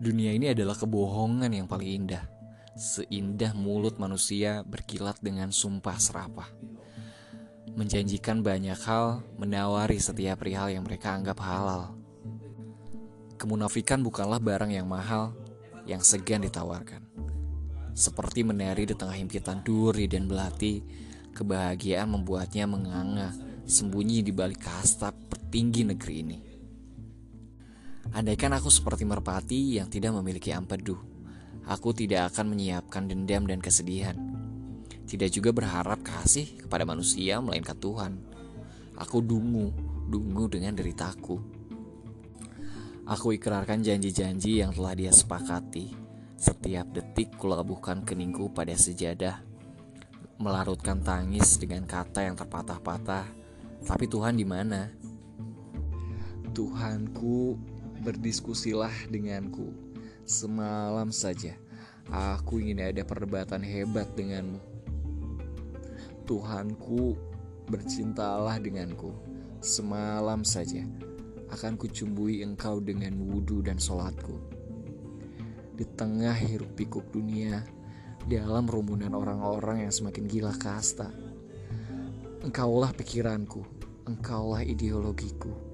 Dunia ini adalah kebohongan yang paling indah. Seindah mulut manusia berkilat dengan sumpah serapah. Menjanjikan banyak hal, menawari setiap perihal yang mereka anggap halal. Kemunafikan bukanlah barang yang mahal, yang segan ditawarkan. Seperti menari di tengah himpitan duri dan belati, kebahagiaan membuatnya menganga, sembunyi di balik kasta petinggi negeri ini. Andaikan aku seperti merpati yang tidak memiliki empedu, aku tidak akan menyiapkan dendam dan kesedihan. Tidak juga berharap kasih kepada manusia melainkan Tuhan. Aku dungu, dungu dengan deritaku. Aku ikrarkan janji-janji yang telah dia sepakati. Setiap detik kulabuhkan keningku pada sejadah. Melarutkan tangis dengan kata yang terpatah-patah. Tapi Tuhan di mana? Tuhanku berdiskusilah denganku. Semalam saja aku ingin ada perdebatan hebat denganmu. Tuhanku, bercintalah denganku. Semalam saja akan kucumbui engkau dengan wudhu dan sholatku. Di tengah hiruk pikuk dunia, di dalam rumunan orang-orang yang semakin gila kasta, engkaulah pikiranku, engkaulah ideologiku